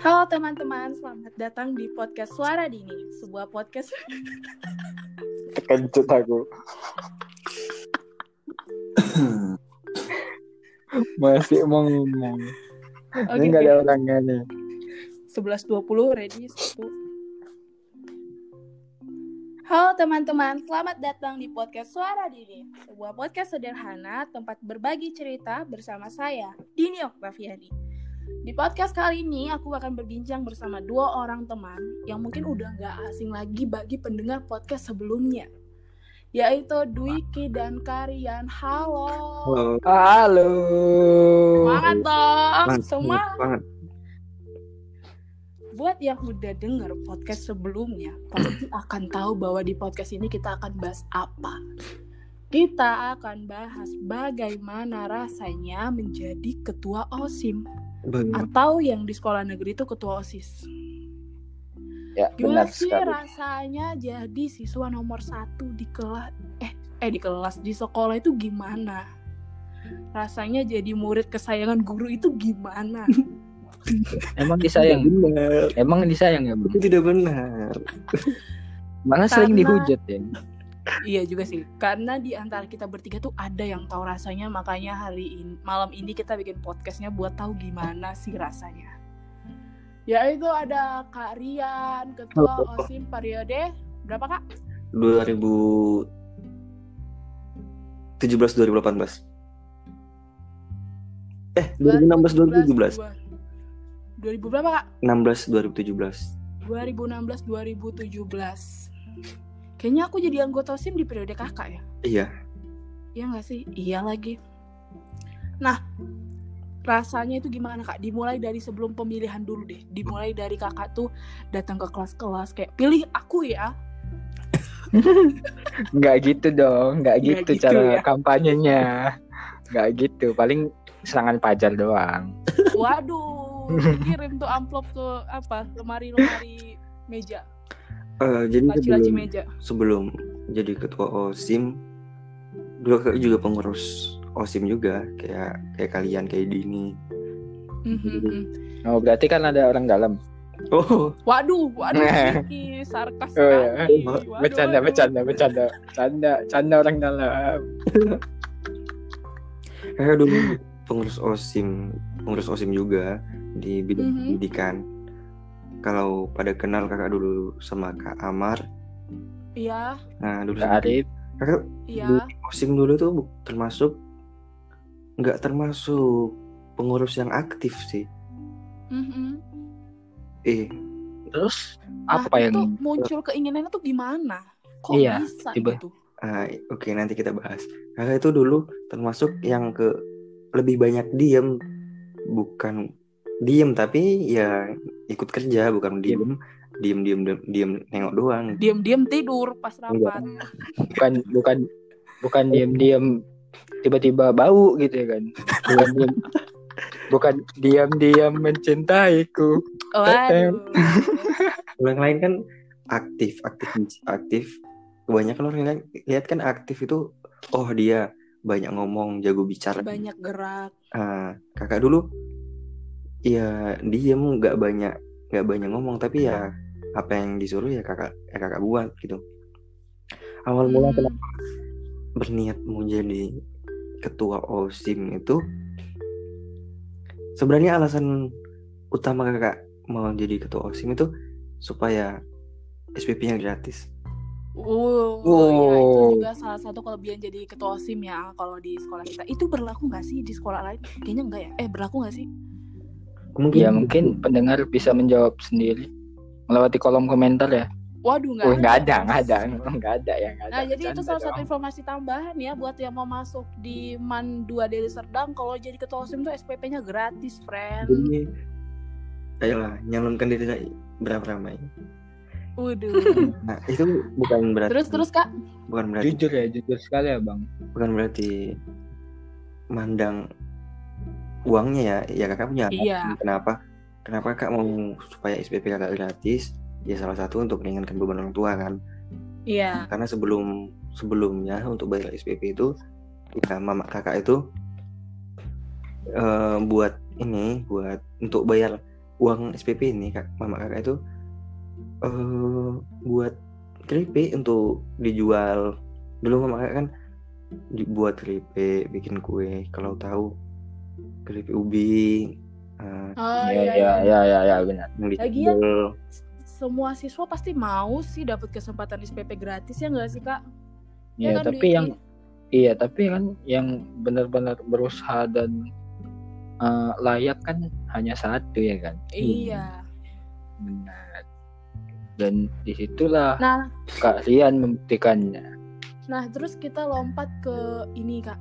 Halo teman-teman, selamat datang di podcast Suara Dini, sebuah podcast Kekencut aku. Masih mau ngomong. Oke, Ini nggak ada orangnya nih. 11.20 ready satu. Halo teman-teman, selamat datang di podcast Suara Dini, sebuah podcast sederhana tempat berbagi cerita bersama saya, Dini Oktaviani. Di podcast kali ini aku akan berbincang bersama dua orang teman yang mungkin udah nggak asing lagi bagi pendengar podcast sebelumnya, yaitu Dwiki dan Karian. Halo. Halo. Semangat dong, Banget, semangat. banget. Buat yang udah denger podcast sebelumnya, pasti akan tahu bahwa di podcast ini kita akan bahas apa. Kita akan bahas bagaimana rasanya menjadi ketua OSIM Banget. atau yang di sekolah negeri itu ketua OSIS. Ya, Gimana benar sih sekali. rasanya jadi siswa nomor satu di kelas eh eh di kelas di sekolah itu gimana? Rasanya jadi murid kesayangan guru itu gimana? Emang disayang. benar. Emang disayang ya? Itu tidak benar. Malah sering Karena- dihujat ya. Iya juga sih, karena di antara kita bertiga tuh ada yang tahu rasanya, makanya hari ini malam ini kita bikin podcastnya buat tahu gimana sih rasanya. Yaitu ada Kak Rian, Ketua OSIM periode berapa kak? 2017 2018. Eh, 2016 2017. 2000 berapa kak? 16 2017. 2016 2017. Kayaknya aku jadi anggota OSIM di periode kakak ya. Iya. Iya nggak sih? Iya lagi. Nah, rasanya itu gimana kak? Dimulai dari sebelum pemilihan dulu deh. Dimulai dari kakak tuh datang ke kelas-kelas kayak pilih aku ya. Nggak gitu dong, nggak Nggak gitu, gitu cara ya. kampanyenya. Nggak gitu, paling serangan pajar doang. Waduh, kirim tuh amplop ke apa? Lemari-lemari meja, Eh, jadi laci-laci sebelum, meja. sebelum jadi ketua OSIM dulu juga pengurus OSIM juga kayak kayak kalian kayak Dini. Mhm. Oh, berarti kan ada orang dalam. Oh, Waduh, waduh, Vicky, sarkas Oh, ya. sekali. Waduh, Bercanda, waduh. bercanda, bercanda. Canda, canda orang dalam. kakak dulu pengurus OSIM, pengurus OSIM juga di bidang Mhm. pendidikan. Kalau pada kenal kakak dulu sama Kak Amar. Iya, Nah, dulu Kak Arif, kakak iya. OSIM dulu tuh termasuk nggak termasuk pengurus yang aktif sih. Mhm. Eh, terus Nah, apa itu yang muncul keinginannya tuh gimana? Kok Iya, bisa tiba- gitu? ah, oke nanti kita bahas. Kakak itu dulu termasuk yang ke lebih banyak diem, bukan diem tapi ya ikut kerja, bukan diem, diem diem diem, diem nengok doang. Diam-diam tidur pas rapat. bukan bukan bukan diam-diam tiba-tiba bau gitu ya kan bukan diam bukan diam-diam mencintaiku Waduh. Yang lain kan aktif, aktif, aktif. Kebanyakan orang lihat, lihat kan aktif itu, oh dia banyak ngomong, jago bicara. Banyak gerak. Ah, kakak dulu ya diem nggak banyak nggak banyak ngomong tapi ya apa yang disuruh ya kakak ya kakak buat gitu awal mula Hmm. kenapa berniat mau jadi ketua osim itu sebenarnya alasan utama kakak mau jadi ketua osim itu supaya SPP-nya gratis Oh, Wow. iya itu juga salah satu kelebihan jadi ketua OSIM ya kalau di sekolah kita. Itu berlaku nggak sih di sekolah lain? Kayaknya enggak ya. Eh, berlaku nggak sih? Mungkin ya mungkin pendengar bisa menjawab sendiri. Melewati kolom komentar ya. Waduh, nggak oh nggak ada nggak ada. Nggak ada ya nggak ada. Nah, jadi itu salah satu dong. informasi tambahan ya buat yang mau masuk di MAN 2 Deli Serdang. Kalau jadi ketua OSIM tuh SPP-nya gratis, friend. jadi ayolah nyalonkan diri berapa ramai? Waduh. nah itu bukan berarti terus terus Kak. bukan berarti jujur ya jujur sekali ya bang. Bukan berarti mandang uangnya ya. Ya kakak punya alasan Iya. kenapa? Kenapa kakak mau supaya SPP kakak gratis? Ya salah satu untuk meringankan beban orang tua kan? Iya. karena sebelum sebelumnya untuk bayar SPP itu ya mama kakak itu eh, buat ini buat untuk bayar uang SPP ini kak mama kakak itu eh buat keripik untuk dijual. Dulu mama kakak kan dibuat keripik bikin kue kalau tahu keripik ubi eh, Oh ya iya, ya iya. ya ya ya benar Lagian- Semua siswa pasti mau sih dapat kesempatan SPP gratis ya nggak sih kak? Ya ya kan, tapi Dwi? yang iya tapi kan yang benar-benar berusaha dan eh, layak kan hanya satu ya kan Iya. benar dan di situlah Nah, kalian membuktikannya nah terus kita lompat ke ini kak.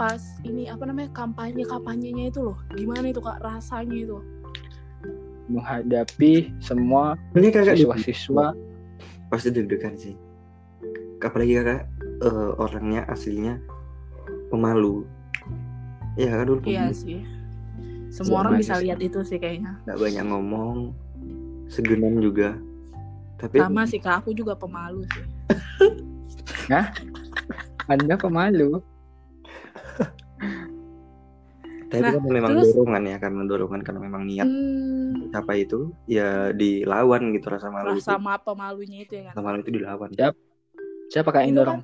Pas ini apa namanya kampanye kampanyenya itu loh, gimana itu kak rasanya itu? menghadapi semua ini kakak siswa-siswa pasti deg-degan sih apalagi kakak eh, orangnya aslinya pemalu ya kan dulu Iya pemalu. sih. Semua orang bisa sih. lihat itu sih kayaknya. nggak banyak ngomong segenan juga tapi Sama sih kak, aku juga pemalu sih. anda pemalu tapi Nah, kan memang terus- dorongan ya karena dorongan karena memang niat Hmm, apa itu ya dilawan gitu rasa malu rasa itu ma pemalunya itu ya kan. rasa malu itu dilawan Ya. siapa kak yang Itu dorong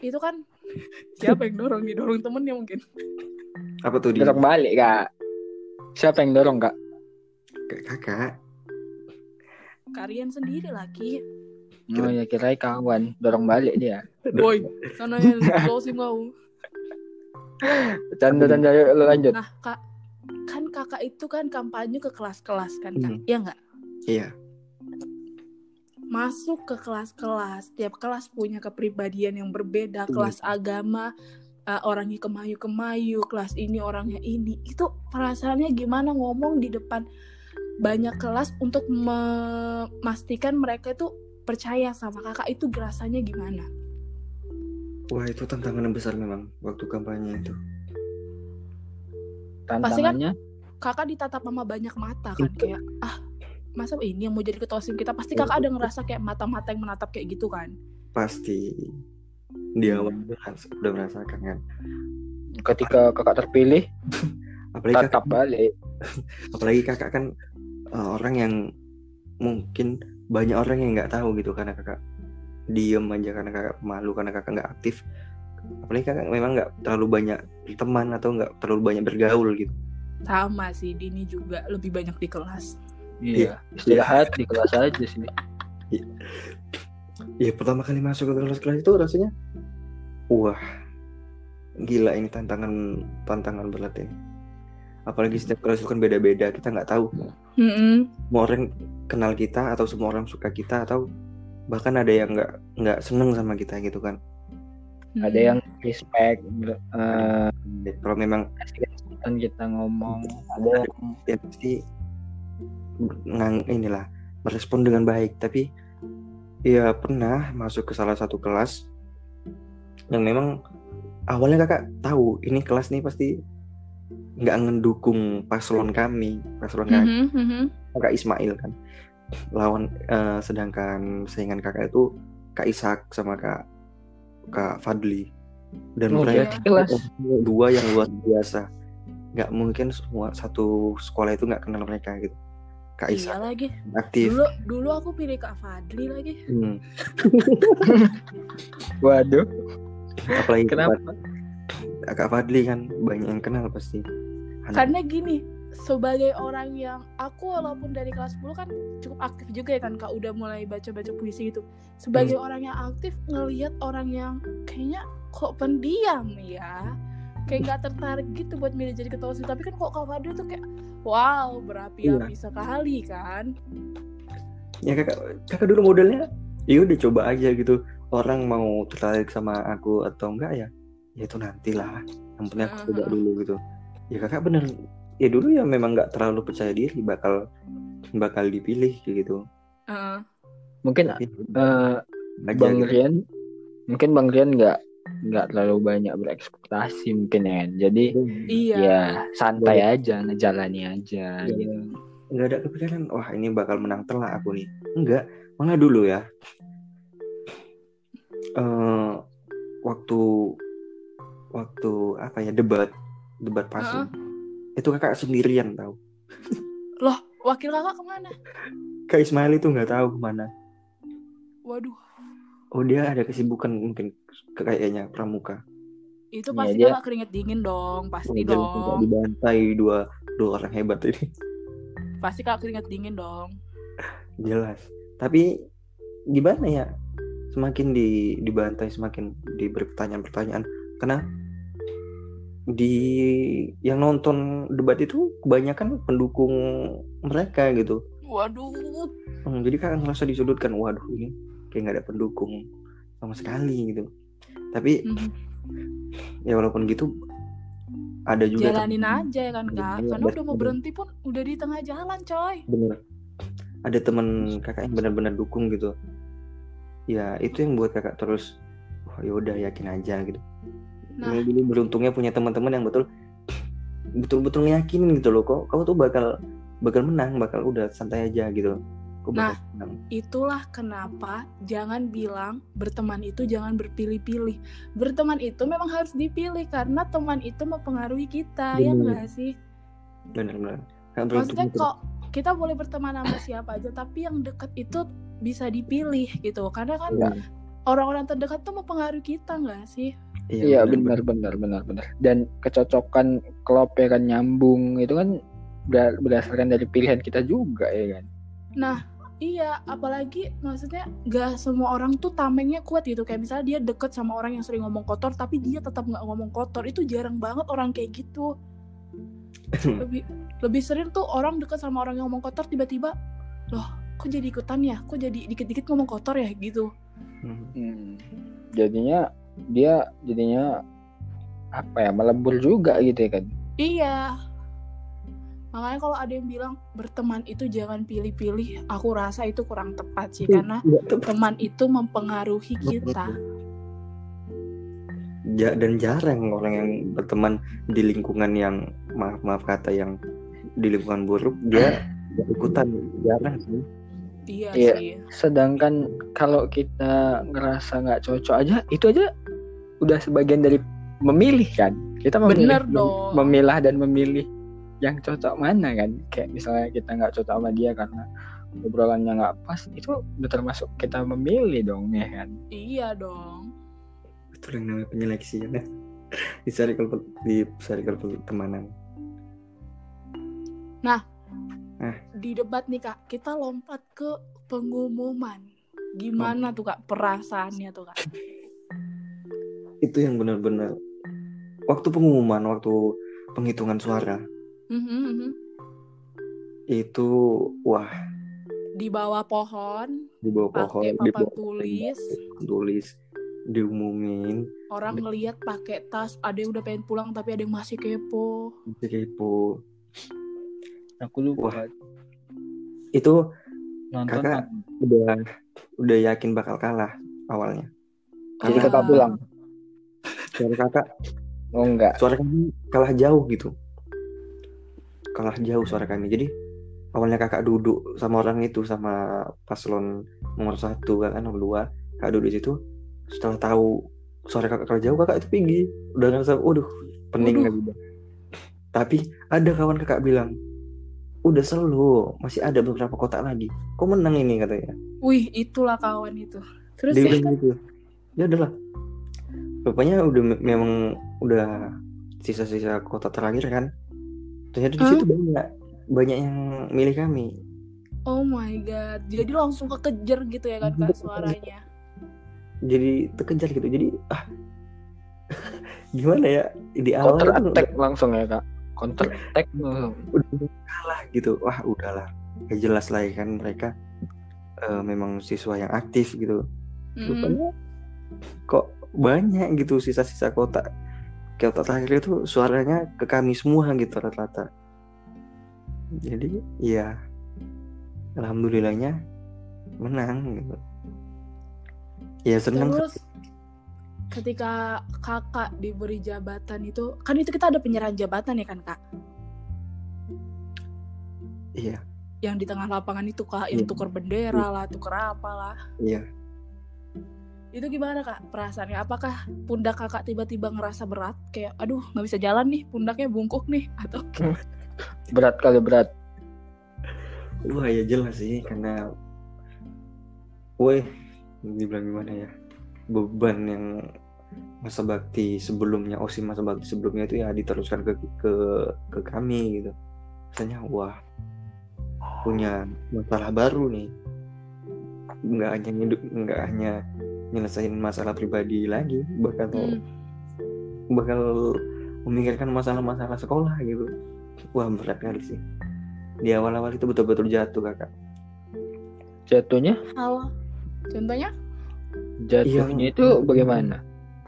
Itu kan siapa yang dorong nih? Dorong temennya mungkin. apa tuh di dorong balik kak siapa yang dorong kak kakak Kalian sendiri lagi. oh ya kira kawan dorong balik dia Boy, sana yang closing mau. Canda canda lanjut Nah, Kak, kan Kakak itu kan kampanye ke kelas-kelas kan, Kak? Hmm. Iya nggak? iya Masuk ke kelas-kelas, tiap kelas punya kepribadian yang berbeda, Iya. kelas agama eh, orangnya kemayu-kemayu, kelas ini orangnya ini. Itu perasaannya gimana ngomong di depan banyak kelas untuk memastikan mereka itu percaya sama Kakak itu rasanya gimana? Wah itu tantangan yang besar memang waktu kampanye itu. Pasti kan- tantangannya? kakak ditatap sama banyak mata kan kayak ah masa ini yang mau jadi ketua osim kita? Pasti kakak ada ngerasa kayak mata-mata yang menatap kayak gitu kan? Pasti. Di awal udah udah merasakan kan. Ketika kakak terpilih apalagi tatap kakak, balik. Apalagi kakak kan uh, orang yang mungkin banyak orang yang nggak tahu gitu karena kakak diem aja karena kakak malu karena kakak nggak aktif. Apalagi kakak memang nggak terlalu banyak teman atau nggak terlalu banyak bergaul gitu. Sama sih Dini juga lebih banyak di kelas. Iya. Istirahat di kelas aja sih. Ya pertama kali masuk ke kelas-kelas itu rasanya wah gila ini tantangan tantangan berat ini. Apalagi setiap kelas itu kan beda-beda kita nggak tahu. Semua orang kenal kita atau semua orang suka kita atau bahkan ada yang nggak nggak seneng sama kita gitu kan. Ada yang respect eh kalau memang kesempatan kita ngomong ada yang ya pasti ngang inilah merespon dengan baik. Tapi ya pernah masuk ke salah satu kelas yang memang awalnya kakak tahu ini kelas nih pasti nggak ngedukung paslon kami paslon kami Mhm, kakak Ismail kan lawan eh, sedangkan saingan kakak itu kak Ishak sama kak kak Fadli. Dan Oh, mereka kelas. dua yang luar biasa. Nggak mungkin semua satu sekolah itu nggak kenal mereka gitu. Kak iya Ishak lagi. aktif. Dulu dulu aku pilih Kak Fadli lagi. Hmm. waduh. Apalagi kenapa? Kak Fadli kan banyak yang kenal pasti. Anak- karena gini sebagai orang yang aku walaupun dari kelas 10 kan cukup aktif juga ya kan kak udah mulai baca-baca puisi gitu. Sebagai orang yang aktif ngelihat orang yang kayaknya kok pendiam ya. Kayak nggak tertarik gitu buat milih jadi ketua osis tapi kan kok kak Fadli tuh kayak wow berapi-api sekali kan. Ya kakak kakak dulu modelnya ya udah coba aja gitu. Orang mau tertarik sama aku atau enggak ya ya itu nantilah. Yang penting aku coba dulu gitu. Ya kakak bener ya dulu ya memang nggak terlalu percaya diri bakal bakal dipilih kayak gitu. Heeh. mungkin eh aja bang gitu. Rian mungkin bang Rian nggak nggak terlalu banyak berekspektasi mungkin ya. Jadi iya. ya santai aja ngejalani aja Iya. gitu. Nggak ada kepikiran wah ini bakal menang telak aku nih. Enggak malah dulu ya. Eh waktu waktu apa ya debat debat paslon itu kakak sendirian tahu Loh, wakil kakak ke mana? Kak Ismail itu nggak tahu ke mana. Waduh, Oh dia ada kesibukan mungkin kayaknya pramuka. itu Iya, pasti dia- kakak keringet dingin dong, pasti tidak dong. dibantai dua dua orang hebat ini. Pasti kakak keringet dingin dong. Jelas. Tapi gimana ya? Semakin di dibantai, semakin diberi pertanyaan-pertanyaan. Karena di yang nonton debat itu kebanyakan pendukung mereka gitu. Waduh, Hmm, jadi kan ngerasa disudutkan. Waduh ini kayak nggak ada pendukung sama sekali gitu. Tapi Mhm. ya walaupun gitu ada juga jalanin aja ya kan kak. Iya, Karena udah mau berhenti pun udah di tengah jalan coy. bener ada teman kakak yang benar-benar dukung gitu ya itu yang buat kakak terus wah ya udah yakin aja gitu Nah. Ini dulu beruntungnya punya teman-teman yang betul betul-betul ngeyakinin gitu loh kok kamu tuh bakal bakal menang bakal udah santai aja gitu bakal Nah. menang Itulah kenapa jangan bilang berteman itu jangan berpilih-pilih. Berteman itu memang harus dipilih karena teman itu mempengaruhi kita, ya Bener. enggak sih? benar-benar Maksudnya kok kita boleh berteman sama siapa aja, tapi yang dekat itu bisa dipilih gitu. Karena kan Iya. orang-orang terdekat tuh mempengaruhi kita nggak sih? Iya benar benar benar benar. Dan kecocokan klop ya kan nyambung itu kan ber- berdasarkan dari pilihan kita juga ya kan. Nah, iya, apalagi maksudnya nggak semua orang tuh tamengnya kuat gitu. Kayak misalnya dia deket sama orang yang sering ngomong kotor, tapi dia tetap nggak ngomong kotor. Itu jarang banget orang kayak gitu. Lebih lebih sering tuh orang deket sama orang yang ngomong kotor, tiba-tiba, loh, kok jadi ikutan ya? Kok jadi dikit-dikit ngomong kotor ya gitu? Hmm. Hmm. Jadinya dia jadinya apa ya melebur juga gitu ya kan. Iya. Makanya kalau ada yang bilang berteman itu jangan pilih-pilih, aku rasa itu kurang tepat sih karena Iya, tepat. teman itu mempengaruhi kita. Ja- dan jarang orang yang berteman di lingkungan yang maaf maaf kata yang di lingkungan buruk dia ikutan jarang sih Iya, Iya. sih. Sedangkan kalau kita ngerasa nggak cocok aja itu aja udah sebagian dari memilih kan. Kita memilih Bener mem- dong. memilah dan memilih yang cocok mana kan. Kayak misalnya kita nggak cocok sama dia karena obrolannya nggak pas itu udah termasuk kita memilih dong ya kan. Iya dong. betul yang namanya penyeleksian ya di circle di circle pertemanan Di debat nih kak, kita lompat ke pengumuman. Gimana tuh kak perasaannya tuh kak? itu yang benar-benar waktu pengumuman waktu penghitungan suara Mhm, mhm. itu wah Di bawah pohon, di bawah pohon di papan bawah tulis, tulis diumumin orang ngeliat pakai tas. Ada yang udah pengen pulang tapi ada yang masih kepo. masih kepo Aku lupa itu nonton. kakak udah udah yakin bakal kalah awalnya Jadi Ah. kakak pulang. suara kakak Oh enggak. suara kami kalah jauh gitu kalah jauh suara kami jadi awalnya kakak duduk sama orang itu sama paslon nomor satu kan nomor dua kakak duduk di situ setelah tahu suara kakak kalah jauh kakak itu tinggi udah ngerasa waduh pening udah. tapi ada kawan kakak bilang udah selalu masih ada beberapa kotak lagi. Kok menang ini katanya? Wih, itulah kawan itu. Terus dia ya, bilang gitu. Ya udahlah. Rupanya udah me- memang udah sisa-sisa kota terakhir kan? Ternyata di situ banyak banyak yang milih kami. Oh my god. Jadi langsung kekejar gitu ya kan kak suaranya. jadi terkejar gitu. Jadi ah gimana ya? Di awal attack langsung ya kak. Counter attack udah kalah gitu. Wah udahlah. Ya jelas lah ya kan mereka eh, memang siswa yang aktif gitu. Mhm. rupanya kok banyak gitu sisa-sisa kotak. Kotak terakhir itu suaranya ke kami semua gitu rata-rata. Jadi ya alhamdulillahnya menang gitu. Ya seneng Terus ketika kakak diberi jabatan itu kan itu kita ada penyerahan jabatan ya kan kak? Iya. Yang di tengah lapangan itu kak yang Iya. tukar bendera lah tukar apa lah iya. Itu gimana kak perasaannya? Apakah pundak kakak tiba-tiba ngerasa berat? Kayak aduh nggak bisa jalan nih pundaknya bungkuk nih atau Berat kali berat. Wah ya jelas sih karena Woi dibilang gimana ya beban yang masa bakti sebelumnya osim masa bakti sebelumnya itu ya diteruskan ke ke ke kami gitu. Rasanya wah punya masalah baru nih. Nggak hanya hidup nggak hanya nyelesain masalah pribadi lagi bakal Hmm. bakal memikirkan masalah-masalah sekolah gitu. Wah berat kali sih. Di awal-awal itu betul-betul jatuh kakak. Jatuhnya, Halo. Contohnya jatuhnya Iya. itu bagaimana?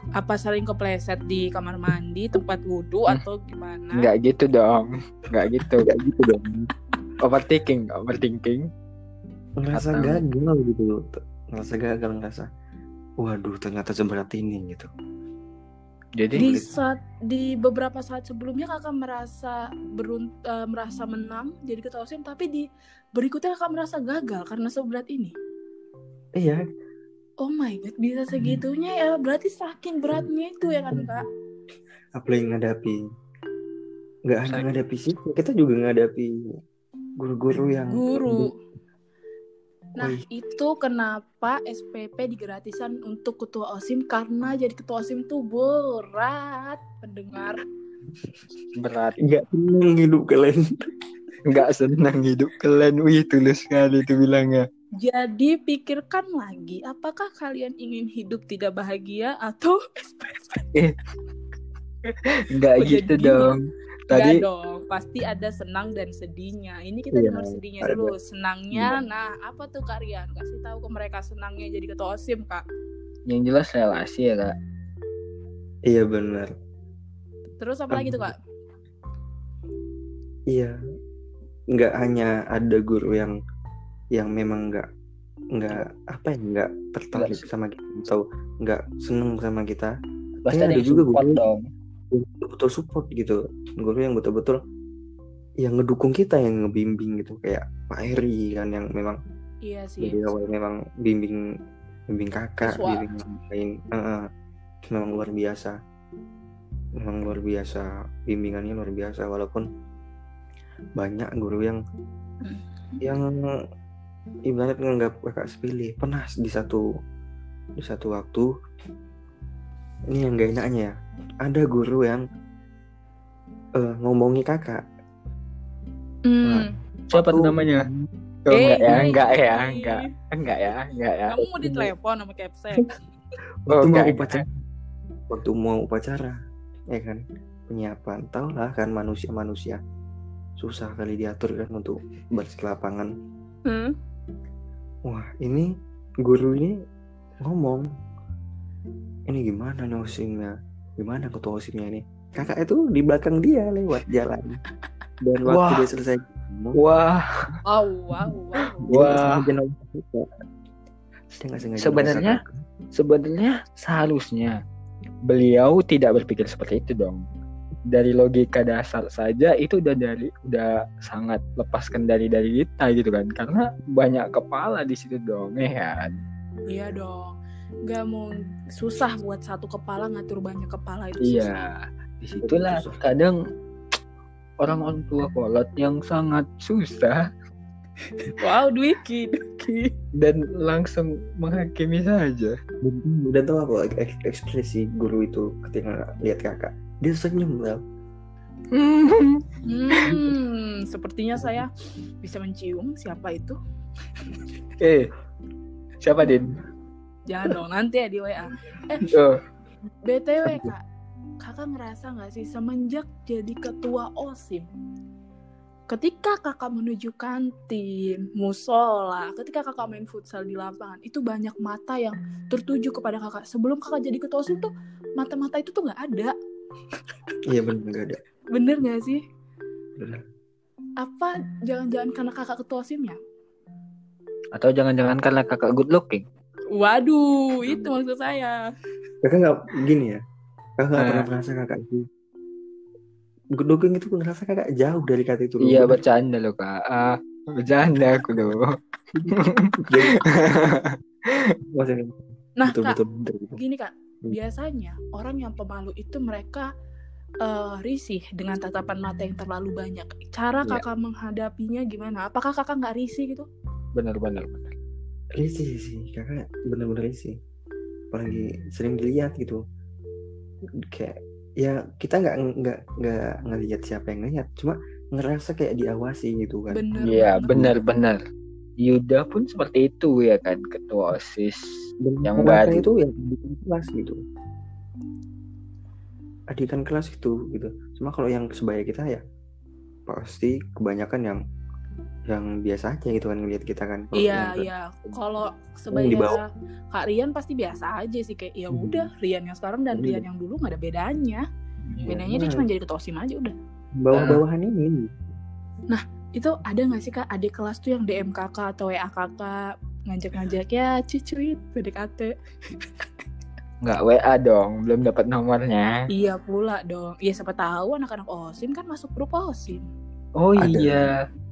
apa sering kepleset di kamar mandi, tempat wudhu Hmm. atau gimana? Nggak gitu dong, nggak gitu, nggak gitu dong. Overthinking, overthinking. ngerasa Atau- gagal gitu loh ngerasa gagal ngerasa waduh ternyata seberat ini gitu Jadi Di saat di beberapa saat sebelumnya kakak merasa berun eh, merasa menang jadi ketua osim, tapi di berikutnya kakak merasa gagal karena seberat ini. iya Oh my god, bisa segitunya ya? Berarti saking beratnya itu ya kan kak? apalagi ngadapi nggak hanya ngadapi sih kita juga ngadapi guru-guru yang Guru. Nah, Wih. itu kenapa SPP digratisan untuk ketua OSIM karena jadi ketua OSIM tuh berat, pendengar. berat, nggak seneng hidup kalian nggak senang hidup kalian. Wih, tulus sekali itu bilangnya. Jadi pikirkan lagi, apakah kalian ingin hidup tidak bahagia atau SPP? Nggak Oh, gitu jadi dong. Tadi Enggak dong, pasti ada senang dan sedihnya. Ini kita Iya, dengar sedihnya ada. dulu. Senangnya, nah apa tuh Karian? Kasih tahu ke mereka senangnya jadi ketua OSIM, Kak. yang jelas relasi ya kak. iya benar Terus apa lagi tuh, Kak? iya nggak hanya ada guru yang yang memang nggak nggak apa ya nggak tertarik Nggak- sama kita atau nggak seneng sama kita Pasti ada juga support guru. dong. betul-betul support gitu guru yang betul-betul yang ngedukung kita yang ngebimbing gitu kayak Pak Eri kan yang memang Iya sih. dari awal memang bimbing bimbing kakak Siswa. bimbing yang lain Heeh. memang luar biasa memang luar biasa bimbingannya luar biasa walaupun banyak guru yang yang ibarat nganggap kakak sepilih pernah di satu di satu waktu ini yang gak enaknya ya ada guru yang eh, ngomongi kakak Hmm. Siapa tuh namanya? Oh, Eh, enggak ya, eh, enggak ya, enggak, enggak ya, enggak ya. Kamu mau ditelepon sama Capsek? Oh, waktu mau enggak, upacara waktu mau upacara ya kan penyiapan tau lah kan manusia manusia susah kali diatur kan untuk bersih ke lapangan Hmm? Wah ini guru ini ngomong ini gimana nih osimnya gimana ketua osimnya ini? Kakak itu di belakang dia lewat jalan. Dan waktu Wah. dia selesai ngomong Wah, Wow, wow, wow. sengaja Sebenarnya- sebenarnya seharusnya beliau tidak berpikir seperti itu dong. Dari logika dasar saja itu udah dari udah sangat lepas kendali dari kita gitu kan. Karena banyak kepala di situ dong, ya kan. Iya dong. Gak mau susah buat satu kepala ngatur banyak kepala itu susah. Iya, di situlah kadang orang-orang tua kolot yang sangat susah Wow, Dwiki, Dwiki. dan langsung menghakimi saja. dan, dan tahu apa ek- ekspresi guru itu ketika lihat kakak dia senyum tau Hmm, sepertinya saya bisa mencium siapa itu. eh, siapa Din? Jangan dong, nanti ya di WA. Oh, BTW kak, kakak ngerasa nggak sih semenjak jadi ketua OSIM, ketika kakak menuju kantin, musola, ketika kakak main futsal di lapangan, itu banyak mata yang tertuju kepada kakak. Sebelum kakak jadi ketua OSIM tuh, mata-mata itu tuh nggak ada. Iya benar nggak ada Bener nggak sih? Bener. Apa jangan-jangan karena kakak ketua OSIM ya? atau jangan-jangan karena kakak good looking? Waduh, itu maksud saya. kakak nggak gini ya kakak nggak Eh. pernah merasa kakak itu good looking itu ngerasa kakak jauh dari kata itu. Iya Bener. bercanda loh kak. Ah, bercanda aku loh. Jadi- Maksudnya, Nah, betul kak, betul betul, betul. gini kak. Biasanya orang yang pemalu itu mereka eh, risih dengan tatapan mata yang terlalu banyak. Cara Iya. kakak menghadapinya gimana? Apakah kakak nggak risih gitu? benar benar benar risih sih kakak bener-bener risih apalagi sering dilihat gitu kayak ya kita nggak nggak nggak ngelihat siapa yang ngelihat cuma ngerasa kayak diawasi gitu kan iya benar benar Yuda pun seperti itu ya kan ketua osis dan Yang baru. itu ya didikan kelas gitu adikan kelas gitu gitu cuma kalau yang sebaya kita ya pasti kebanyakan yang yang biasa aja gitu kan ngelihat kita kan Iya, yang iya. Kalau di sebaya bawah. Kak Rian pasti biasa aja sih kayak ya Hmm. udah Rian yang sekarang dan Iya. Rian yang dulu nggak ada bedanya. Iya. Bedanya dia Nah. cuma jadi ketua OSIM aja udah. bawah-bawahan ini Itu ada nggak sih Kak adik kelas tuh yang DM kakak atau WA kakak ngajak-ngajak ya cicuit PDKT. nggak WA dong belum dapat nomornya Iya pula dong. Iya siapa tahu anak-anak OSIM kan masuk grup OSIM. oh Ada. iya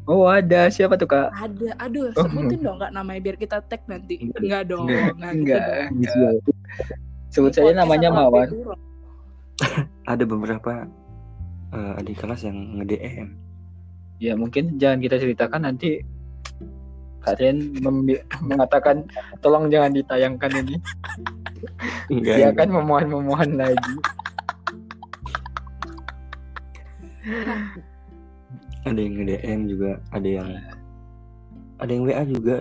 oh ada siapa tuh kak Ada, aduh Oh. sebutin dong Kak namanya biar kita tag nanti. Enggak. Enggak dong, Enggak. enggak gitu Enggak. dong. Enggak. sebut Ini saja namanya dulu? ada beberapa eh, adik kelas yang nge-DM ya mungkin jangan kita ceritakan nanti kalian mengatakan tolong jangan ditayangkan ini. Enggak dia akan memohon memohon lagi. Ada yang nge-DM juga ada yang ada yang WA juga.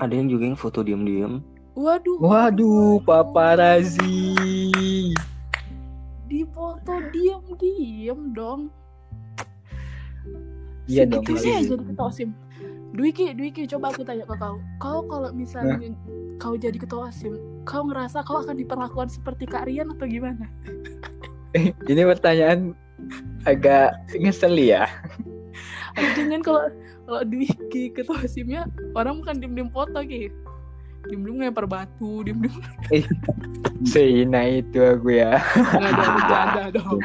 Ada yang juga yang foto diam-diam. Waduh. waduh paparazi Di foto diem-diem dong. Iya dong Segitunya kali. ya jadi ketua OSIM. Dwiki, Dwiki, coba aku tanya ke kau. Kau kalau misalnya kau jadi ketua OSIM, kau ngerasa kau akan diperlakukan seperti Kak Rian atau gimana? ini pertanyaan agak ngesel ya jangan kalau kalau Dwiki ketua OSIMnya orang bukan diem-diem foto ki. Diem-diem ngelempar batu, diem-diem Sehina itu aku ya nggak ada bercanda dong.